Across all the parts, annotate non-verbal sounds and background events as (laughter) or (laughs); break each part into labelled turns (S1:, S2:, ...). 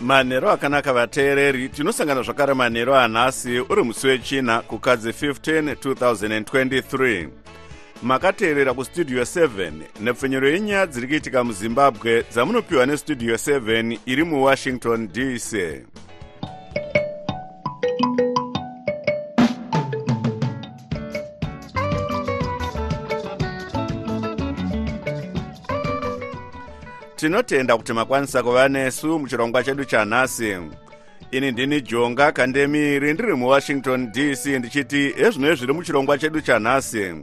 S1: manhero akanaka vateereri tinosangana zvakare manhero anhasi uri musi wechina kukadzi 15 2023 makateerera kustudio 7 nepfenyuro yenyaya dziri kuitika muzimbabwe dzamunopiwa nestudio 7 iri muwashington dc tinotenda kuti makwanisa kuva nesu muchirongwa chedu chanhasi ini ndini jonga kandemiri ndiri muwashington dc ndichiti ezvino zviri muchirongwa chedu chanhasi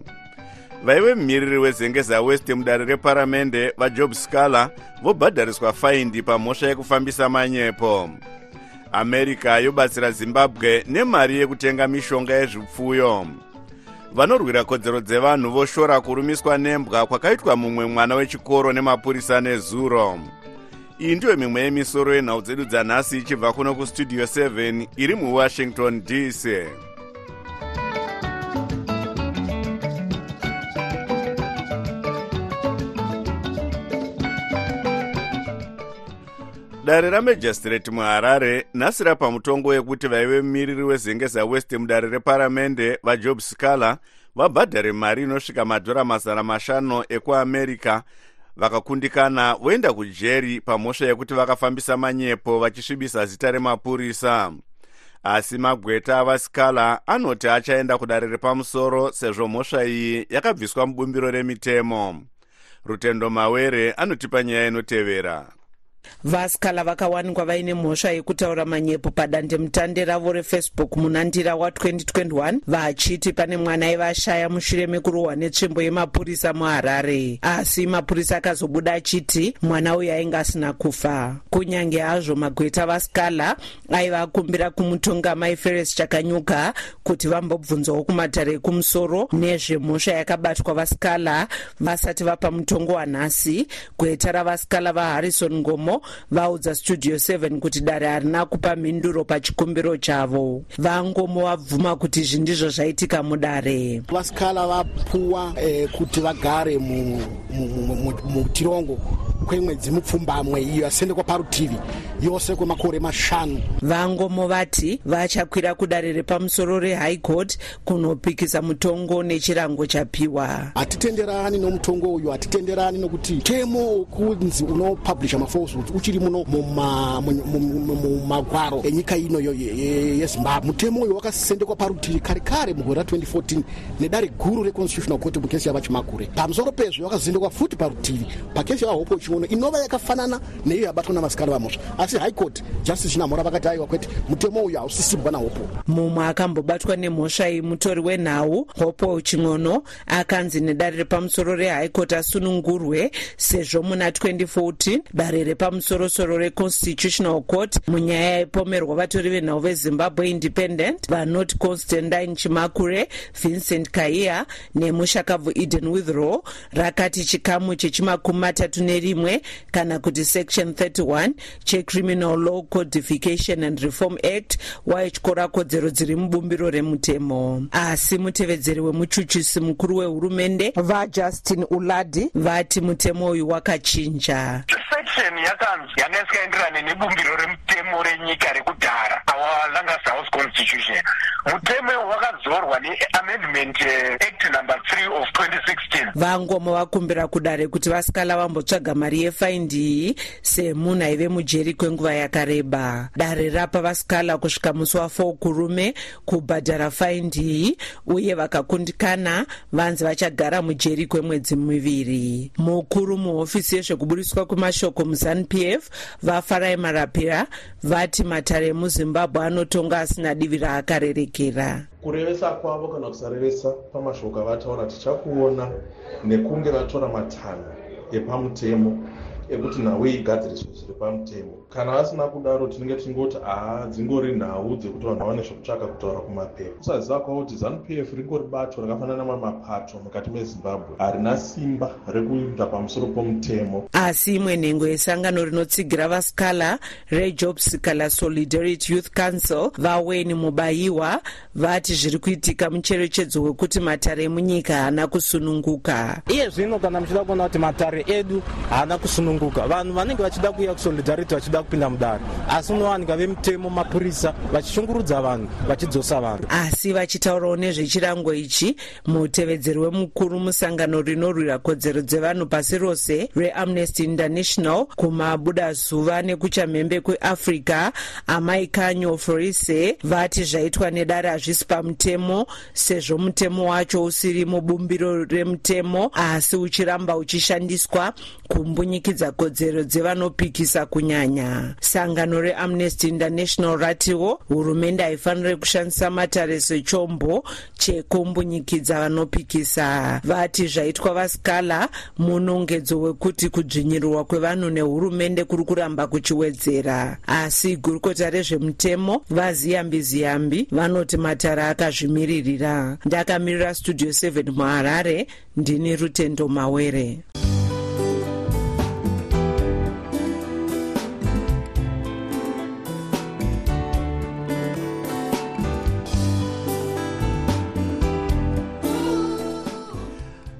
S1: vaive mumiriri wezengeza west mudare reparamende vajob scaler vobhadhariswa faindi pamhosva yekufambisa manyepo. America yobatsira zimbabwe nemari yekutenga mishonga yezvipfuyo vanorwira kodzero dzevanhu voshora kurumiswa nembwa kwakaitwa mumwe mwana wechikoro nemapurisa nezuro iyi ndiyo mimwe yemisoro yenhau dzedu dzanhasi ichibva kuno kustudio 7 iri muwashington dc dare ramajistrate muharare nhasi rapa mutongo wekuti vaive mumiriri wezengeza west mudare reparamende vajob scaler vabhadhare mari inosvika madhora mazana mashanu ekuamerica. Vakakundikana voenda kujeri pamhosva yekuti vakafambisa manyepo vachisvibisa zita remapurisa. Asi magweta avascaler anoti achaenda kudare repamusoro sezvo mhosva iyi yakabviswa mubumbiro remitemo. Rutendo mawere anotipa nyaya inotevera
S2: vaskala vakawanikwa vaine mhosva yekutaura manyepo padandemutande ravo refacebook munandira wa2021 vachiti pane mwana aivashaya mushure mekurohwa netsvimbo yemapurisa muharare. Asi mapurisa akazobuda achiti mwana uyu ainge asina kufa. Kunyange hazvo magweta vaskala aiva akumbira kumutonga mai feres chakanyuka kuti vambobvunzawo kumatare ekumusoro nezvemhosva yakabatwa vaskala vasati vapa mutongo wanhasi. Gweta ravaskala vaharrison ngomo vaudza studio 7 kuti dare harina kupa mhinduro pachikumbiro chavo vangomo vabvuma kuti izvi ndizvo zvaitika mudare
S3: vasikala vapuwa eh, kuti vagare mutirongo kwemwedzi mupfumbamwe iyo yasendekwa parutivi yose kwemakore mashanu.
S2: Vangomo vati vachakwira kudare repamusoro rehigh court kunopikisa mutongo nechirango chapiwa.
S3: Hatitenderani nomutongo uyu hatitenderani nokuti temo wekunzi unopublisha mafalsehoods uchiri muno mumagwaro enyika ino yezimbabwe mutemo uyu wakasendekwa parutivi kare kare mugore ra2014 nedare guru reconstitutional court mukesi yava chimakure pamusoro pezvo wakazendekwa futi parutivi pakesi yava chiono inova yakafanana neiyo yabatwa navasikana vamhosva asi high court justice chinamhora vakati aiwa kwete mutemo uyu hausisibwa nahopo
S2: mumwe akambobatwa nemhosva iyi mutori wenhau hopo ching'ono akanzi nedare repamusoro rehigh court asunungurwe sezvo muna 2014 dare repamusorosoro reconstitutional court munyaya yaipomerwa vatori venhau vezimbabwe independent vanoti constantine chimakure vincent kaiya nemushakabvu eden withrow rakati chikamu chechimakumi matatu nerimwe kana kuti section 31 checriminal law codification and reform act waityora kodzero dziri mubumbiro remutemo. Asi mutevedzeri wemuchuchisi mukuru wehurumende vajustin uladi. vati mutemo uyu wakachinja
S4: section yakanzi yanga isikaenderane nebumbiro remutemo renyika rekudhara awalangas house constitution. Mutemo wakazorwa neamendment eh, act number 3 of 2016
S2: vangomo vakumbira kudare kuti vasikala vambotsvaga mari yefaindi iyi semunhu aive mujeri kwenguva yakareba. Dare rapa vasikala kusvika musi wa4 kurume kubhadhara faindi iyi uye vakakundikana vanzi vachagara mujeri kwemwedzi miviri. Mukuru muhofisi yezvekubudiswa kwemashoko muzanup f vafarai marapira vati matare emuzimbabwe anotonga asina divi raakarerekera
S5: kurevesa kwavo kana kusarevesa pamashoko avataura tichakuona nekunge vatora matanho epamutemo ekuti nhau igadziriswe zviri pamutemo kana vasina kudaro tinenge tingoti aha dzingori nhau dzekuti vanhu vawane zvekutsvaka kutaura kumapepa. Kusaziva kwavo kuti zanup f ringori bato rakafanana namwe mapato mukati mezimbabwe. Harina simba rekuita pamusoro pomutemo.
S2: Asi imwe nhengo yesangano rinotsigira vaskala rejob skala solidarity youth council vaweni mubayiwa vati zviri kuitika mucherechedzo wekuti matare emunyika haana kusununguka.
S6: Iye zvino kana muchida kuona kuti matare edu haana kusununguka vanhu vanenge vachida kuuya kusolidarity vachida kupinda mudare. Asi unowanika vemutemo mapurisa vachishungurudza vanhu vachidzosa vanhu.
S2: Asi vachitaurawo nezvechirango ichi mutevedzeri wemukuru musangano rinorwira kodzero dzevanhu pasi rose reamnesty international kumabuda zuva nekuchamhembe kweafrica amai kanyo forise vati zvaitwa nedare hazvisi pamutemo sezvo mutemo wacho usiri mubumbiro remutemo asi uchiramba uchishandiswa kumbunyikidza kodzero dzevanopikisa kunyanya sangano reamnesty international ratiwo hurumende haifaniri kushandisa matare sechombo chekumbunyikidzwa vanopikisa. Vati zvaitwa vaskala munongedzo wekuti kudzvinyirirwa kwevanhu nehurumende kuri kuramba kuchiwedzera. Asi gurukota rezvemutemo vaziyambi ziyambi vanoti matare akazvimiririra. Ndakamirira studio 7 muharare ndini rutendo mawere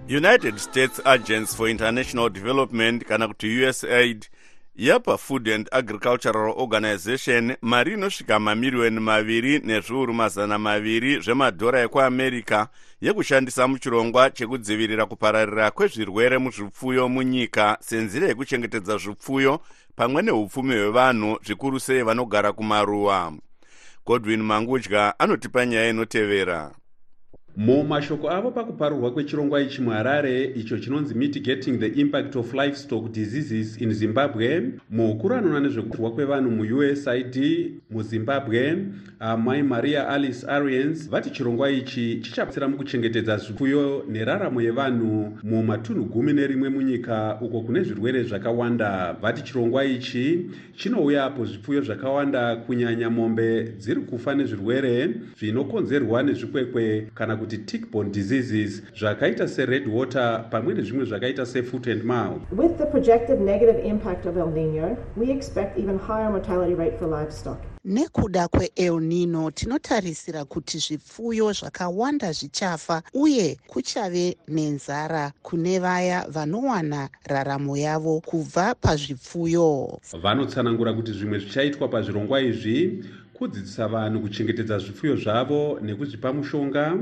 S1: united states agents for international development kana kuti usaid yapa food and agricultural organization mari inosvika mamiriyoni maviri nezviuru mazana maviri zvemadhora ekuamerica yekushandisa muchirongwa chekudzivirira kupararira kwezvirwere muzvipfuyo munyika senzira yekuchengetedza zvipfuyo pamwe neupfumi hwevanhu zvikuru sei vanogara kumaruwa. Godwin mangudya anotipa nyaya inotevera
S7: mumashoko avo pakuparurwa kwechirongwa ichi muharare icho chinonzi mitigating the impact of livestock diseases in zimbabwe mukuru anoona nezvekutirwa kwevanhu muusaid muzimbabwe amai maria alice arians vati chirongwa ichi chichabatsira mukuchengetedza zvipfuyo neraramo yevanhu mumatunhu gumi nerimwe munyika uko kune zvirwere zvakawanda. Vati chirongwa ichi chinouya apo zvipfuyo zvakawanda kunyanya mombe dziri kufa nezvirwere zvinokonzerwa nezvikwekwe kana kuti kuti tickborne diseases zvakaita sered water pamwe nezvimwe zvakaita sefoot and mouth.
S8: With the projected negative impact of el nino we expect even higher mortality rate for livestock.
S9: Nekuda kweel nino tinotarisira kuti zvipfuyo zvakawanda zvichafa uye kuchave nenzara kune vaya vanowana raramo yavo kubva pazvipfuyo.
S7: Vanotsanangura kuti zvimwe zvichaitwa pazvirongwa izvi kudzidzisa vanhu kuchengetedza zvipfuyo zvavo nekuzvipa mushonga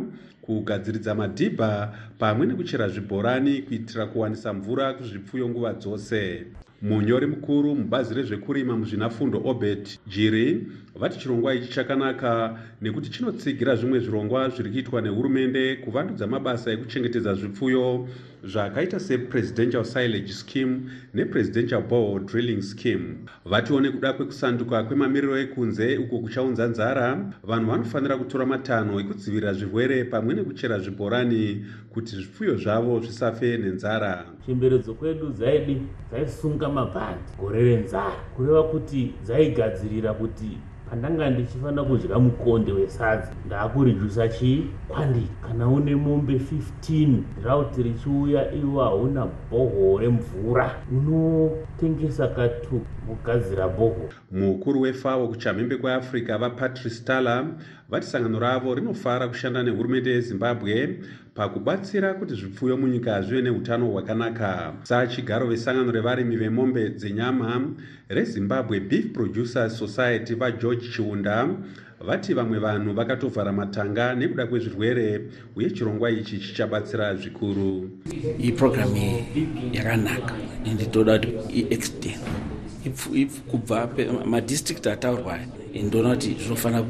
S7: kugadziridza madhibha pamwe nekuchera zvibhorani kuitira kuwanisa mvura kuzvipfuyo nguva dzose. Munyori mukuru mubazi rezvekurima muzvinafundo obert jiri vati chirongwa ichi chakanaka nekuti chinotsigira zvimwe zvirongwa zviri kuitwa nehurumende kuvandudza mabasa ekuchengetedza zvipfuyo zvakaita sepresidential silage scheme nepresidential bore drilling scheme. Vatiwo nekuda kwekusanduka kwemamiriro ekunze uko kuchaunza nzara. Vanhu vanofanira kutora matanho ekudzivirira zvirwere pamwe nekuchera zvibhorani kuti zvipfuyo zvavo zvisafe nenzara.
S10: Chemberedzo kwedu dzaidi dzaisunga mabhandi gore renzara. Kureva kuti dzaigadzirira kuti pandanga ndichifanira kudya mukonde wesadza ndaakurejusa chii kwandiri kana une mombe 15 rauti richiuya iwo hauna bhoho remvura unotengesa katu kugadzira bhoho
S7: mukuru wefao kuchamhembe kweafrica vapatrice tala vati sangano ravo rinofara kushanda nehurumende yezimbabwe pakubatsira kuti zvipfuyo munyika zvive neutano hwakanaka. Sachigaro vesangano revarimi vemombe dzenyama rezimbabwe beef producers society vageorge chiunda vati vamwe vanhu vakatovhara matanga nekuda kwezvirwere uye chirongwa ichi chichabatsira zvikuru.
S11: Iyi purogiramu yakanaka ende toda kuti iextend kubva madistrict ataurwa ndoona kuti zvinofanira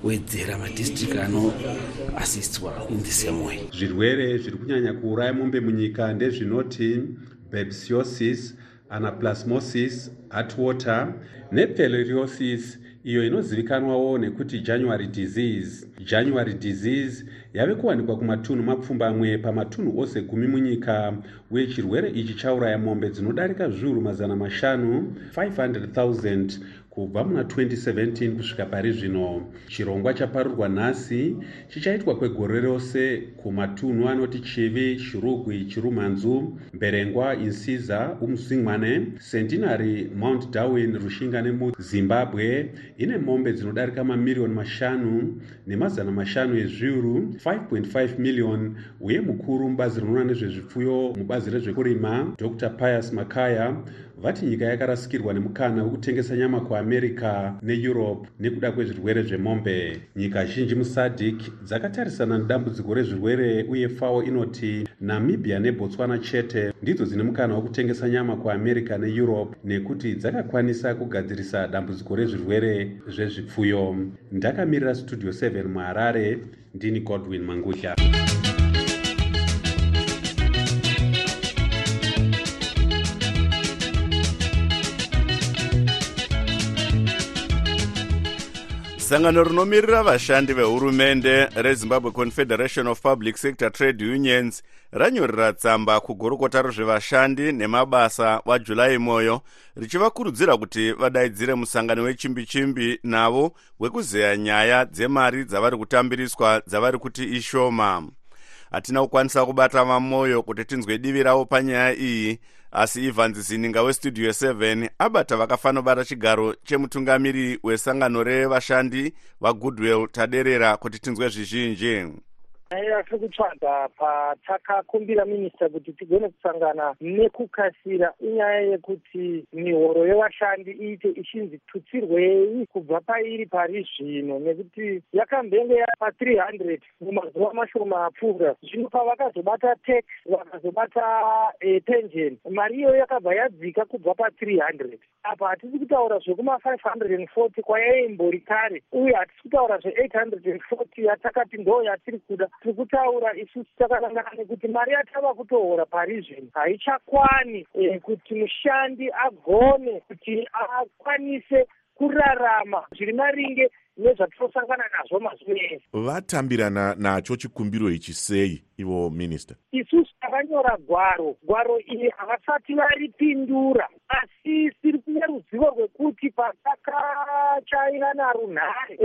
S11: kuwedzera madistrict anoasistwa in the same way.
S7: Zvirwere zviri kunyanya kuuraya mombe munyika ndezvinoti bebsiosis anaplasmosis heartwater nepeloriosis iyo inozivikanwawo nekuti january disease. January disease yave kuwanikwa kumatunhu mapfumbamwe pamatunhu ose gumi munyika. Uye chirwere ichi chauraya mombe dzinodarika zviuru mazana mashanu 500 kubva muna 2017 kusvika pari zvino chirongwa chaparurwa nhasi chichaitwa kwegore rose kumatunhu anoti chivi chirugwi chirumhanzu mberengwa insiza umzingwane centenary mount darwin rushinga nemuzimbabwe ine mombe dzinodarika mamiriyoni mashanu nemazana mashanu ezviuru 5.5 miliyoni uye mukuru mubazi rinoona nezvezvipfuyo mubazi rezvekurima dr pius makaya vati nyika yakarasikirwa nemukana wekutengesa nyama kuamerica neeurope nekuda kwezvirwere zvemombe. Nyika zhinji musadc dzakatarisana nedambudziko rezvirwere uye fao inoti namibia nebotswana chete ndidzo dzine mukana wekutengesa nyama kuamerica neeurope nekuti dzakakwanisa kugadzirisa dambudziko rezvirwere zvezvipfuyo. Ndakamirira studio 7 muharare ndini godwin mangudya
S1: sangano rinomirira vashandi vehurumende rezimbabwe confederation of public sector trade unions ranyorera tsamba kugurukota rezvevashandi nemabasa wajulai moyo richivakurudzira kuti vadaidzire musangano wechimbi-chimbi navo wekuzeya nyaya dzemari dzavari kutambiriswa dzavari kuti ishoma hatina kukwanisa kubata vamoyo kuti tinzwe divi ravo panyaya iyi asi evans zininga westudio 7 abata vakafanobata chigaro chemutungamiri wesangano revashandi vagoodwill taderera kuti tinzwe zvizhinji
S12: nyaya tiri kutsvaga patakakumbira minista kuti tigone kusangana nekukasira inyaya yekuti mihoro yevashandi iite ichinzi tutsirwei kubva pairi pari zvino nekuti yakambenge yapa 300 mumazuva mashoma apfuura. Zvino pavakazobata tax vakazobata e, pension mari iyoyo yakabva yadzika kubva pa300 apa hatisi kutaura zvekuma540 kwayaimbori kare uye hatisi kutaura zve840 yatakati ndo yatiri kuda tiri kutaura isusu takanangana nekuti mari yatava kutohora pari zvino haichakwani e, kuti mushandi agone kuti akwanise kurarama. Zviri maringe nezvatinosangana nazvo mazuva ese.
S13: Vatambirana nacho chikumbiro ichi sei ivo minista
S12: isusu takanyora gwaro. Gwaro iri havasati varipindura asi tiri kune ruzivo rwekuti patakachaina narunhare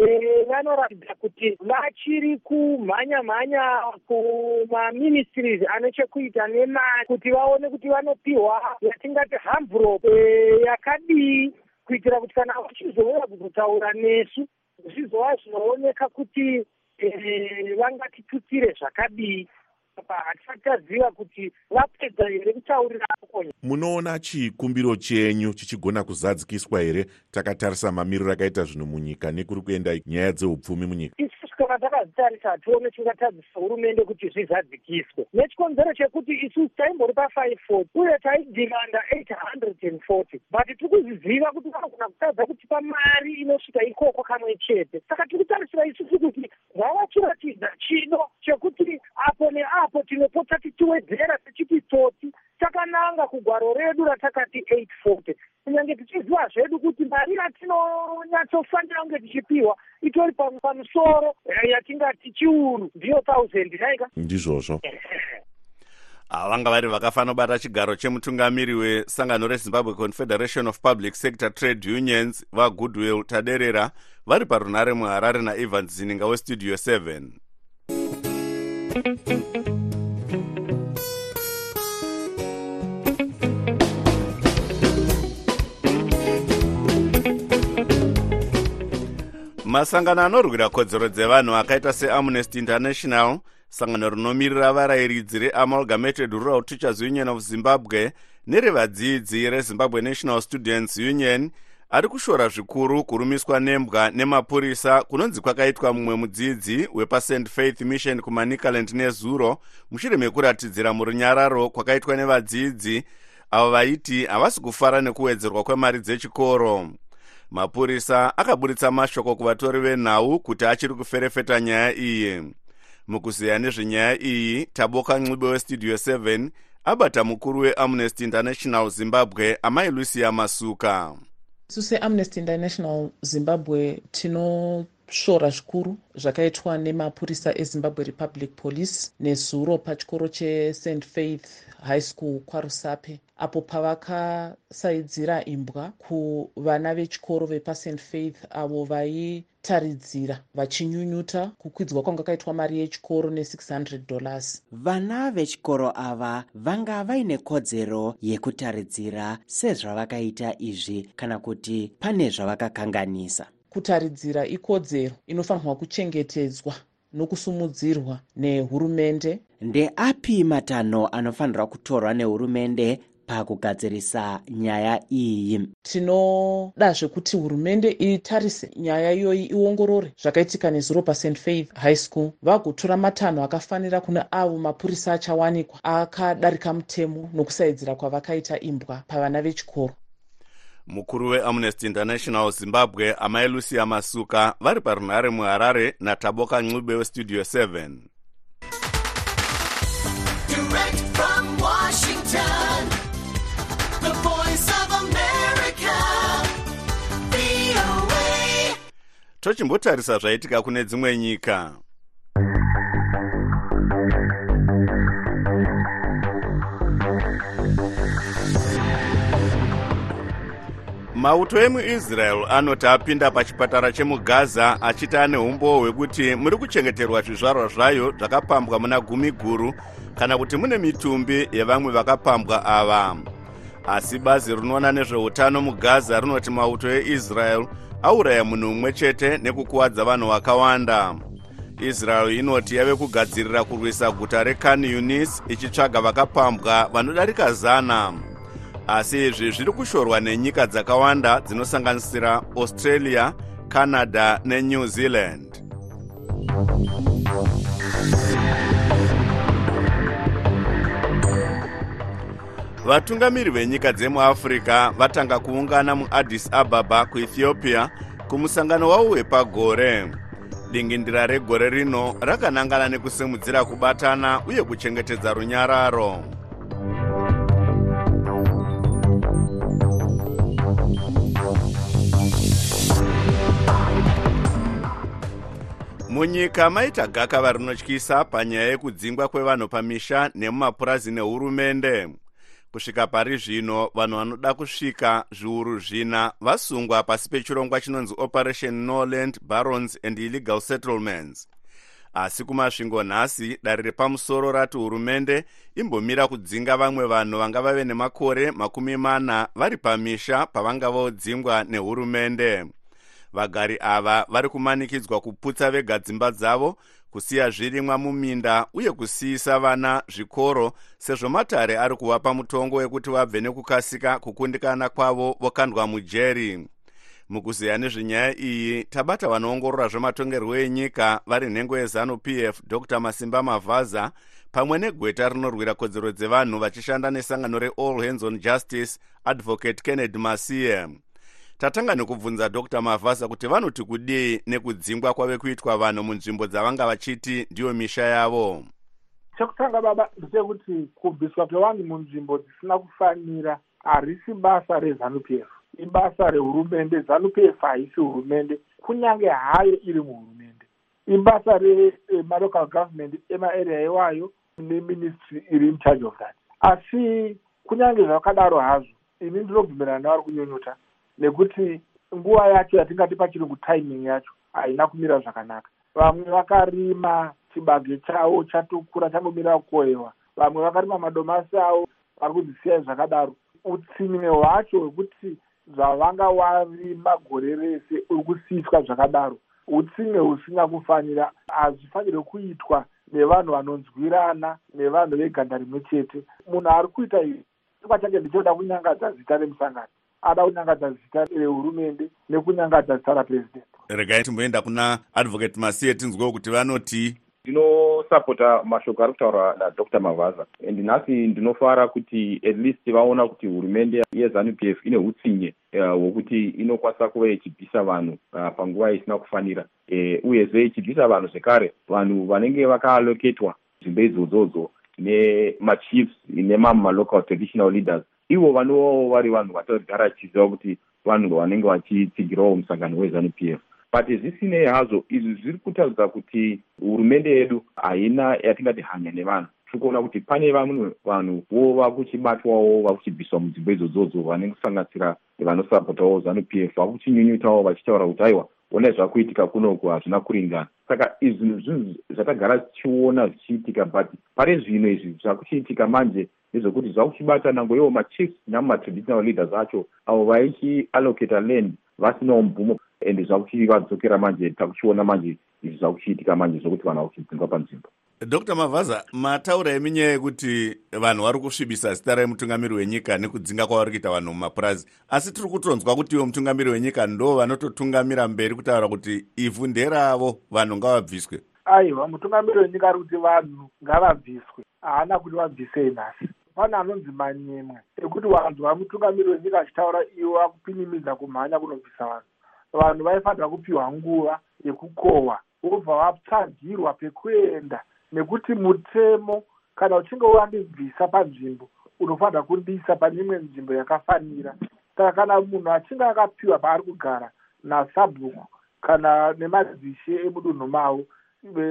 S12: vanoratidza kuti vachiri kumhanya mhanya kumaministries ane chekuita nemari kuti vaone kuti vanopiwa yatingati hamburop yakadii kuitira kuti kana vachizouya kuzotaura nesu zvizova zvinooneka kuti vangatitutsire zvakadii hatisati taziva kuti vapedza here kutaurira akonya
S13: munoona chikumbiro chenyu chichigona kuzadzikiswa here? Takatarisa mamiriro akaita zvinhu munyika nekuri kuenda nyaya dzeupfumi munyika.
S12: Isusu kana takazitarisa hatione tingatadzisa hurumende kuti zvizadzikiswe. Nechikonzero chekuti isusu taimbori pa540 uye taidhimanda 840 but tiri kuziziva kuti vanogona kutadza kutipa mari inosvika ikoko kamwe chete. Saka tiri kutarisira isusu kuti vavachiratidza chido chekuti apo neapo tinopota tichiwedzera tichiti tsotsi. Takananga kugwaro redu ratakati 840 kunyange tichiziva zvedu kuti mari yatinonyatsofanira kunge tichipiwa itori pamusoro yatingati chiuru ndiyo thousand naika
S13: ndizvozvo. (laughs)
S1: Vanga vari vakafanobata chigaro chemutungamiri wesangano rezimbabwe confederation of public sector trade unions vagoodwill taderera vari parunhare muharare naevans zininga westudio 7 masangano anorwira kodzero dzevanhu akaita seamnesty international sangano rinomirira varayiridzi reamalgamated rural teachers union of zimbabwe nerevadzidzi rezimbabwe national students union ari kushora zvikuru kurumiswa nembwa nemapurisa kunonzi kwakaitwa mumwe mudzidzi wepasent faith mission kumanicaland nezuro mushure mekuratidzira murunyararo kwakaitwa nevadzidzi. Avo vaiti havasi kufara nekuwedzerwa kwemari dzechikoro. Mapurisa akaburitsa mashoko kuvatori venhau kuti achiri kuferefeta nyaya iyi. Mukuzeya nezvenyaya iyi taboka ncibe westudio 7 abata mukuru weamnesty international zimbabwe amai lucia masuka
S14: isu seamnesty international zimbabwe tinosvora zvikuru zvakaitwa nemapurisa ezimbabwe republic police nezuro pachikoro chest faith high school kwarusape apo pavakasaidzira imbwa kuvana vechikoro vepast faith avo vaitaridzira vachinyunyuta kukwidzwa kwanga kaitwa mari yechikoro ne600 dollars.
S15: Vana vechikoro ava vanga vaine kodzero yekutaridzira sezvavakaita izvi kana kuti pane zvavakakanganisa
S14: kutaridzira ikodzero inofanirwa kuchengetedzwa nokusumudzirwa nehurumende.
S15: Ndeapi matanho anofanirwa kutorwa nehurumende pakugadzirisa nyaya iyi?
S14: Tinoda zvekuti hurumende itarise nyaya iyoyi iongorore zvakaitika nezuro past faith high school. Vagotora matanho akafanira kune avo mapurisa achawanikwa akadarika mutemo nokusaidzira kwavakaita imbwa pavana vechikoro
S1: mukuru weamnesty international zimbabwe amai lucia masuka vari parunhare muharare nataboka ncube westudio 7 tochimbotarisa zvaitika kune dzimwe nyika mauto emuisrael anoti apinda pachipatara chemugaza achiti ane umbo hwekuti muri kuchengeterwa zvizvarwa zvayo zvakapambwa muna gumi guru kana kuti mune mitumbi yevamwe vakapambwa ava. Asi bazi rinoona nezveutano mugaza rinoti mauto eisrael auraya munhu mumwe chete nekukuwadza vanhu vakawanda. Israel inoti yave kugadzirira kurwisa guta rekan unis ichitsvaga vakapambwa vanodarika zana asi izvi zviri kushorwa nenyika dzakawanda dzinosanganisira australia canada nenew zealand. Vatungamiri venyika dzemuafrica vatanga kuungana muaddis ababa kuethiopia kumusangano wavo wepagore. Dingindira regore rino rakanangana nekusimudzira kubatana uye kuchengetedza runyararo munyika maita gakava rinotyisa panyaya yekudzingwa kwevanhu pamisha nemumapurazi nehurumende. Kusvika pari zvino vanhu vanoda kusvika zviuru zvina vasungwa pasi pechirongwa chinonzi operation norland barons and illegal settlements. Asi kumasvingo nhasi dare repamusoro rati hurumende imbomira kudzinga vamwe vanhu vanga vave nemakore makumi mana vari pamisha pavanga vodzingwa nehurumende vagari ava vari kumanikidzwa kuputsa vega dzimba dzavo kusiya zvirimwa muminda uye kusiyisa vana zvikoro sezvo matare ari kuvapa mutongo wekuti vabve nekukasika kukundikana kwavo vokandwa mujeri. Mukuziya nezvenyaya iyi tabata vanoongorora zvematongerwo enyika vari nhengo yezanup f dr masimba mavhaza pamwe negweta rinorwira kodzero dzevanhu vachishanda nesangano reall hands on justice advocate kennedy masiye tatanga nekubvunza dr mavhasa kuti vanoti kudii nekudzingwa kwave kuitwa vanhu munzvimbo dzavanga vachiti ndiyo misha yavo?
S16: Chekutanga baba ndechekuti kubviswa kwevanhu munzvimbo dzisina kufanira harisi basa rezanup f ibasa rehurumende zanup f haisi hurumende kunyange hayo iri muhurumende. Ibasa remalocal government emaarea iwayo neministry iri incharge of that. Asi kunyange zvakadaro hazvo ini ndinobvumirana navari kunyunyuta nekuti nguva yacho yatingati pachirungu timing yacho haina kumira zvakanaka. Vamwe vakarima chibage chavo chatokura changomira kukohwewa. Vamwe vakarima madomasi avo vari kudzisiyai zvakadaro. Utsinye hwacho hwekuti zvavanga warima gore rese uri kusiyiswa zvakadaro. Utsinye husina kufanira hazvifanirwe kuitwa nevanhu vanonzwirana nevanhu veganda rimwe chete. Munhu ari kuita izvi chikwa chake ndichoda kunyangadza zita remusangano ada kunyangadza zita rehurumende nekunyangadza zita rapurezidendi
S1: regai timboenda kuna advocate masiye tinzwewo kuti vanoti
S17: ndinosapota mashoko ari kutaurwa nadr mavhaza and nhasi ndinofara kuti at least vaona kuti hurumende yezanup f ine utsinye hwokuti uh, inokwanisa kuva ichibvisa vanhu uh, panguva isina kufanira. Uh, uyezve ichibvisa vanhu zvekare vanhu vanenge vakaaloketwa nzvimbo idzodzodzo nemachiefs nemamwe malocal traditional leaders ivo vanovawo vari vanhu vatogara chiziva kuti vanhu vanenge vachitsigirawo musangano wezanup f. But zvisinei hazvo izvi zviri kutaridza kuti hurumende yedu haina yatingati hanya nevanhu. Tiri kuona kuti pane vamwe vanhuwo vakuchibatwawo vakuchibviswa mudzimba idzodzo vanenge kusanganisira vanosapotawo zanup f vakuchinyunyutawo vachitaura kuti aiwa onai zvakuitika kunoku hazvina kuringana saka izvi zvinhu zvatagara tichiona zvichiitika but pane zvino izvi zvakuchiitika manje nezvekuti zvakuchibata nango ivo machiefs namatraditional leaders acho avo vaichiallocata land vasinawo mubvumo ende zvakuchivadzokera manje takuchiona manje izvi zvakuchiitika manje zvokuti vanhu vakuchidzingwa panzvimbo
S1: dr. Mavhaza mataura eminyaya yekuti vanhu vari kusvibisa zita remutungamiri wenyika nekudzinga kwavari kuita vanhu mumapurazi asi tiri kutonzwa kuti ivo mutungamiri wenyika ndo vanototungamira mberi kutaura kuti ivhu nderavo vanhu ngavabviswe?
S16: Aiwa mutungamiri wenyika ari kuti vanhu ngavabviswe. Haana kuti vabvisei nhasi pane anonzi manyemwe ekuti vanhu vamutungamiri wenyika achitaura iwo vakupinimidza kumhanya kunobvisa vanhu. Vanhu vaifanira kupiwa nguva yekukohwa vobva vatsvagirwa pekuenda nekuti mutemo kana uchinge wandibvisa panzvimbo unofanira kundiisa pane imwe nzvimbo yakafanira. Saka kana munhu achinge akapiwa paari kugara nasabhuku kana nemadzishe emudunhu mavo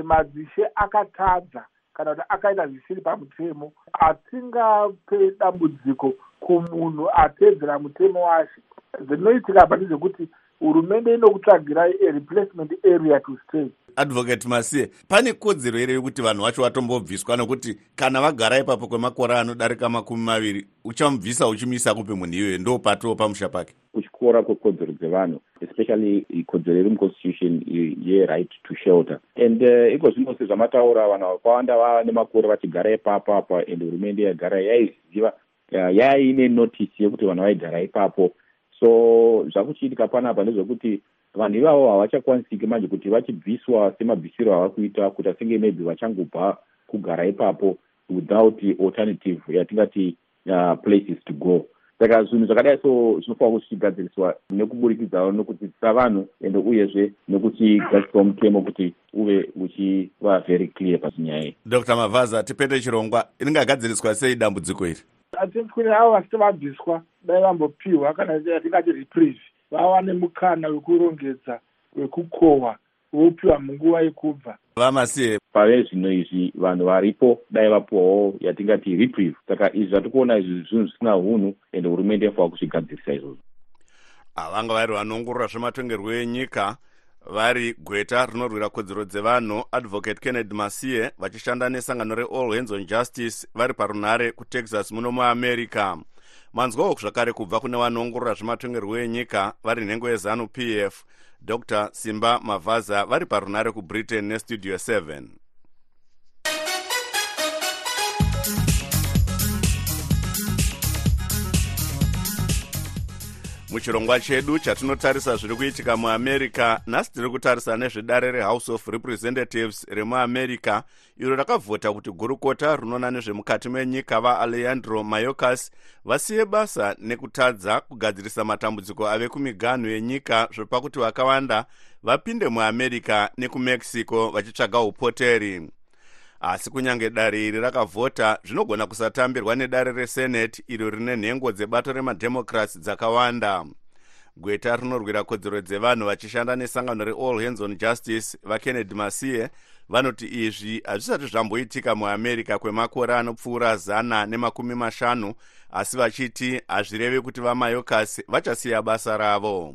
S16: madzishe akatadza kana kuti akaita zvisiri pamutemo atingape dambudziko kumunhu ateedzera mutemo wacho. Zvinoitika pa ndezvekuti hurumende inokutsvagirai areplacement area to stay.
S1: Advocate masiye pane kodzero here yekuti vanhu vacho vatombobviswa nokuti kana vagara ipapo kwemakore anodarika makumi maviri uchamubvisa uchimuisa kupe munhu iyoyo ndo patoo pamusha pake.
S17: Kuchikora kwekodzero dzevanhu especially kodzero iri muconstitution yeright to shelter. And uh, iko zvino sezvamataura vanhu vakawanda vava nemakore vachigara ipapo apa and hurumende yagara yaiziva yaine notisi yekuti vanhu vaigara ipapo so zvakuchiitika panapa ndezvekuti vanhu ivavo havachakwanisiki manje kuti vachibviswa semabvisiro ava kuita kuita senge maybe vachangobva kugara ipapo without alternative yatingati uh, places to go. Saka zvinhu zvakadai so zvinofanira kuti zvichigadziriswa nekuburikidzawo nokudzidzisa vanhu ende uyezve nekuchigadziswa mutemo kuti uve uchiva very clear pachinyaya iyi.
S1: Dr mavhaza tipete chirongwa ringagadziriswa sei dambudziko iri
S16: hatitwini avo vasiti vabviswa dai vambopiwa kana yatingati reprieve. Vawane mukana wekurongedza wekukohwa vopiwa munguva yekubva
S1: vamasiye
S17: pave zvino izvi vanhu varipo dai vapiwawo yatingati reprieve. Saka izvi zvatikuona izvi zvinhu zvisina unhu ende hurumende inofanira kuzvigadzirisa izvozvo
S1: avanga vari vanoongorora zvematongerwo enyika vari gweta rinorwira kodzero dzevanhu advocate kennedy masiye vachishanda nesangano reall hands on justice vari parunhare kutexas muno muamerica. Manzwawo zvakare kubva kune vanoongorora zvematongerwo enyika vari nhengo yezanup f. Dr simba mavhaza vari parunhare kubritain nestudio 7 muchirongwa chedu chatinotarisa zviri kuitika muamerica nhasi tiri kutarisa nezvedare rehouse of representatives remuamerica iro rakavhota kuti gurukota rinona nezvemukati menyika vaalejandro mayocas vasiye basa nekutadza kugadzirisa matambudziko ave kumiganhu yenyika zvopa vakawanda vapinde muamerica nekumexico vachitsvaga upoteri asi kunyange dare iri rakavhota zvinogona kusatambirwa nedare resenate iro rine nhengo dzebato remadhemokrats dzakawanda. Gweta rinorwira kodzero dzevanhu vachishanda nesangano reall hands on justice vakennedy masiye vanoti izvi hazvisati zvamboitika muamerica kwemakore anopfuura zana nemakumi mashanu asi vachiti hazvirevi kuti vamayocas vachasiya basa ravo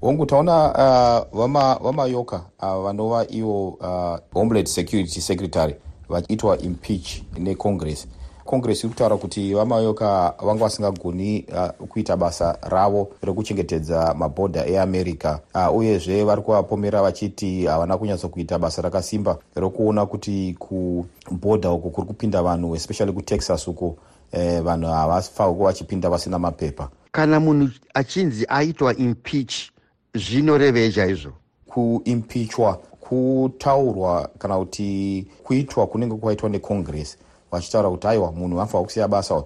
S18: hongu taona uh, vamayoka ava uh, vanova ivo uh, homeland security secretary vachiitwa impeach necongress congress. Iri kutaura kuti vamayoka vanga vasingagoni uh, kuita basa ravo rekuchengetedza mabhodha eamerica. Uh, uyezve vari kuvapomera vachiti havana kunyatsokuita basa rakasimba rokuona kuti kubhodha uko kuri kupinda vanhu especially kutexas uko eh, vanhu havafanirwa kuva vachipinda vasina mapepa.
S19: Kana munhu achinzi aitwa impeach zvinorevei chaizvo.
S18: Kuimpichwa kutaurwa kana kuti kuitwa kunenge kwaitwa necongress vachitaura kuti aiwa munhu anofanira kusiya basa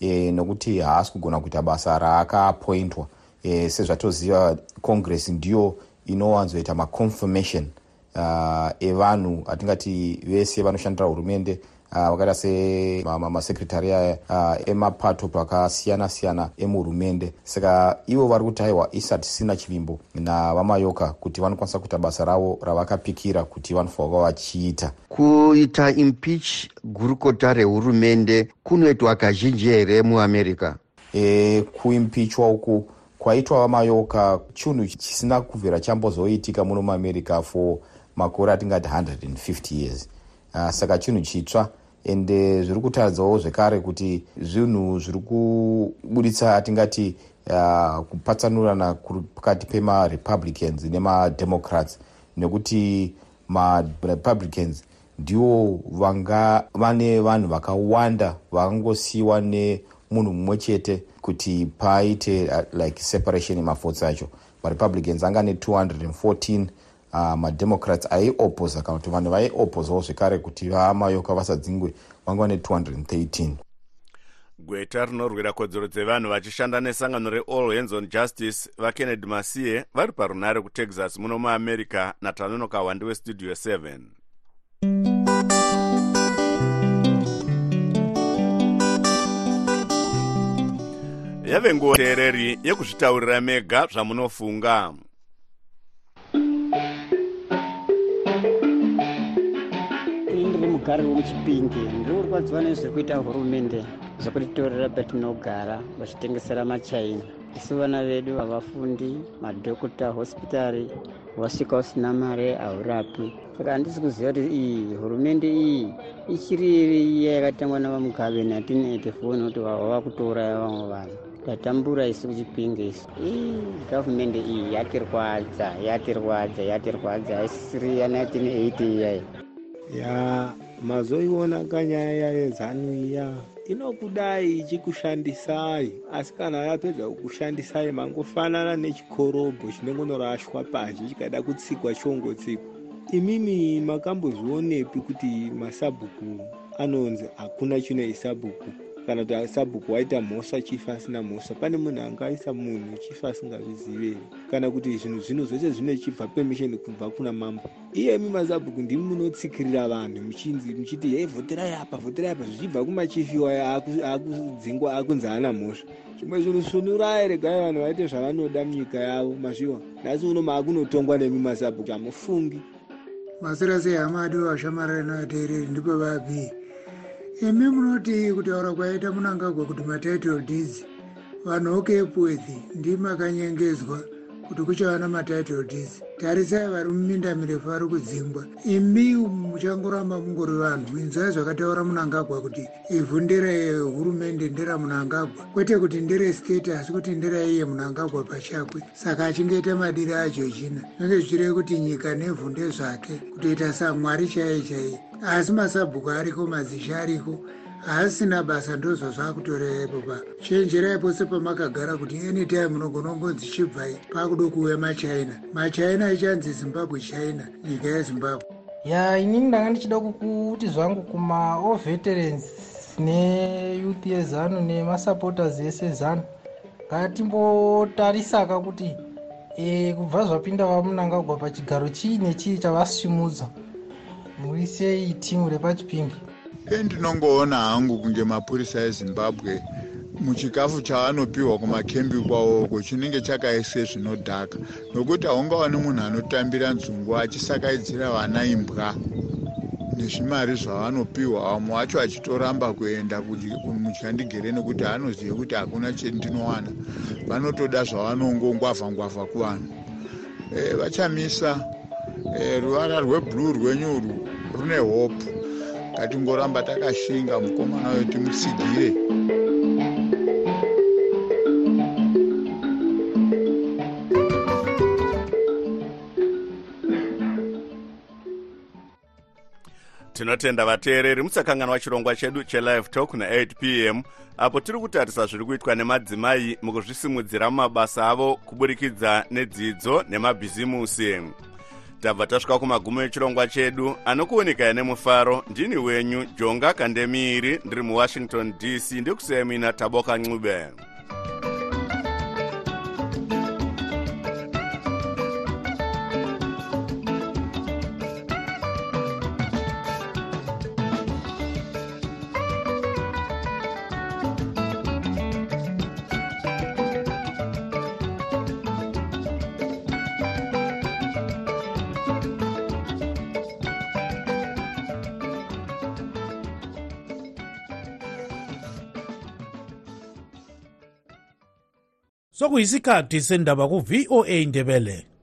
S18: e, nokuti haasi kugona kuita basa raakapointwa. E, sezvatoziva congress ndiyo inowanzoita maconfirmation uh, evanhu atingati vese vanoshandira hurumende uh, vakaita semasekretari uh, emapato pakasiyana-siyana emuhurumende saka ivo vari kuti aiwa isati sina chivimbo. Navamayoka kuti vanokwanisa kuita basa ravo ravakapikira kuti vanofanwa vachiita.
S19: Kuita impeach gurukota rehurumende kunoitwa kazhinji here muamerica?
S18: E, kuimpichwa uku kwaitwa vamayoka chinhu chisina kubvira chambozoitika muno muamerica for makore atingati 150 years uh, saka chinhu chitsva. Ende zviri kutaridzawo zvekare kuti zvinhu zviri kubuditsa atingati uh, kupatsanurana pakati pemarepublicans nemademocrats. Nekuti marepublicans ndivo vanga vane vanhu vakawanda vakangosiyiwa nemunhu mumwe chete kuti paite uh, like separation yemafotsi acho. Marepublicans anga ne214 uh, mademocrats aioposa kana kuti vanhu vaioposawo zvekare kuti vamayoka vasadzingwe. Vanga ne213
S1: gweta rinorwira kodzero dzevanhu vachishanda nesangano reall hands on justice vakennedy masiye vari parunare kutexas muno muamerica natanonoka wandi westudio 7 yave nguva teereri yekuzvitaurira mega zvamunofunga
S20: ndiri mugari wemuchipingi ndiri kurwadziwa nezviri kuita hurumende zvekutitorera patinogara vachitengesera machaina. Isu vana vedu havafundi madhokota hospitari wasvika usina mare haurapi. Saka handisi kuziva kuti iyi hurumende iyi ichiri iya yakatangwa navamugabe 1984 nokuti vava kutouraya vamwe vanhu. Tatambura isu kuchipinge isu. Gavhumende iyi yatirwadza yatirwadza yatirwadza. Haisisiri ya 1980 iyayi
S21: ya mazoiona kanyaya yezanu iya inokudai ichikushandisai. Asi kana yapedza kukushandisai mangofanana nechikorobho chinongonorashwa pazhi chikada kutsikwa chongotsikwa imimi makambozvionepi kuti masabhuku anonzi hakuna chine isabhuku kana kuti sabhuku waita mhosva chifa asina mhosva pane munhu angaisa munhu chifa asingazviziveri kana kuti zvinhu zvino zvese zvinechibva permission kubva kuna mambo. Iyemi mazabhuku ndimi munotsikirira vanhu muchinzi muchiti hei vhoterai apa vhoterai apa. Zvichibva kumachifiwa akudzingwa akunzi haana mhosva. Zvimwe zvinhu sunurai regai vanhu vaite zvavanoda munyika yavo mazviwa. Nhasi uno maakunotongwa nemi mazabhuku hamufungi.
S22: Masira sei hamadi vashamarari navateereri ndipo vabii imi munoti kutaura kwaita munangagwa kuti matitle deeds vanhu okepwethi ndimakanyengedzwa kuti kuchava namatitle deeds tarisai vari muminda mirefu vari kudzingwa. Imi muchangoramba mungori vanhu. Inzwai zvakataura munangagwa kuti ivhu nderehurumende nderamunangagwa kwete kuti nderestate asi kuti nderaiye munangagwa pachakwe. Saka achingaita madiri acho china zvinenge zvichireve kuti nyika nevhu ndezvake. Kutoita samwari chaiye chaiye asi masabhuku ariko mazisha ariko haasina basa ndozvo zvaakutorerepo pa chenjerai pose pamakagara kuti anytime munogona kungonzi chibvai paakuda kuuya machina. Machina ichanzi zimbabwe china nyika yezimbabwe.
S23: Ya inini ndanga ndichida kuti zvangu kumaall veterans neyouth yezanu nemasupporters ese zanu ngatimbotarisaka kuti e, kubva zvapinda vamunangagwa pachigaro chii nechii chavasumudza muisei timu repachipingi
S24: endinongoona hangu kunge mapurisa ezimbabwe muchikafu chaanopiwa kumakembi kwawoko chinenge chakaise zvinodhaka. Nokuti haungawani munhu anotambira nzungu achisakaidzira vana imbwa nezvimari zvavanopiwa vamwe vacho achitoramba kuenda muchandigere nekuti anozive kuti hakuna chendinowana. Vanotoda zvavanongongwavha ngwavha kuvanhu. E, vachamisa e, ruvara rweblue rwenyuru rune hope ngatingoramba takashinga mukomana wedu timutsigire
S1: tinotenda vateereri musakanganwa chirongwa chedu chelive talk na8 p m apo tiri kutarisa zviri kuitwa nemadzimai mukuzvisimudzira mumabasa avo kuburikidza nedzidzo nemabhizimusi tabva tasvika kumagumo echirongwa chedu anokuonekai nemufaro ndini wenyu jonga kandemiiri ndiri muwashington dc ndikusiyai mina taboka ncube
S25: sokuyisikhathi sendaba ku-voa ndebele.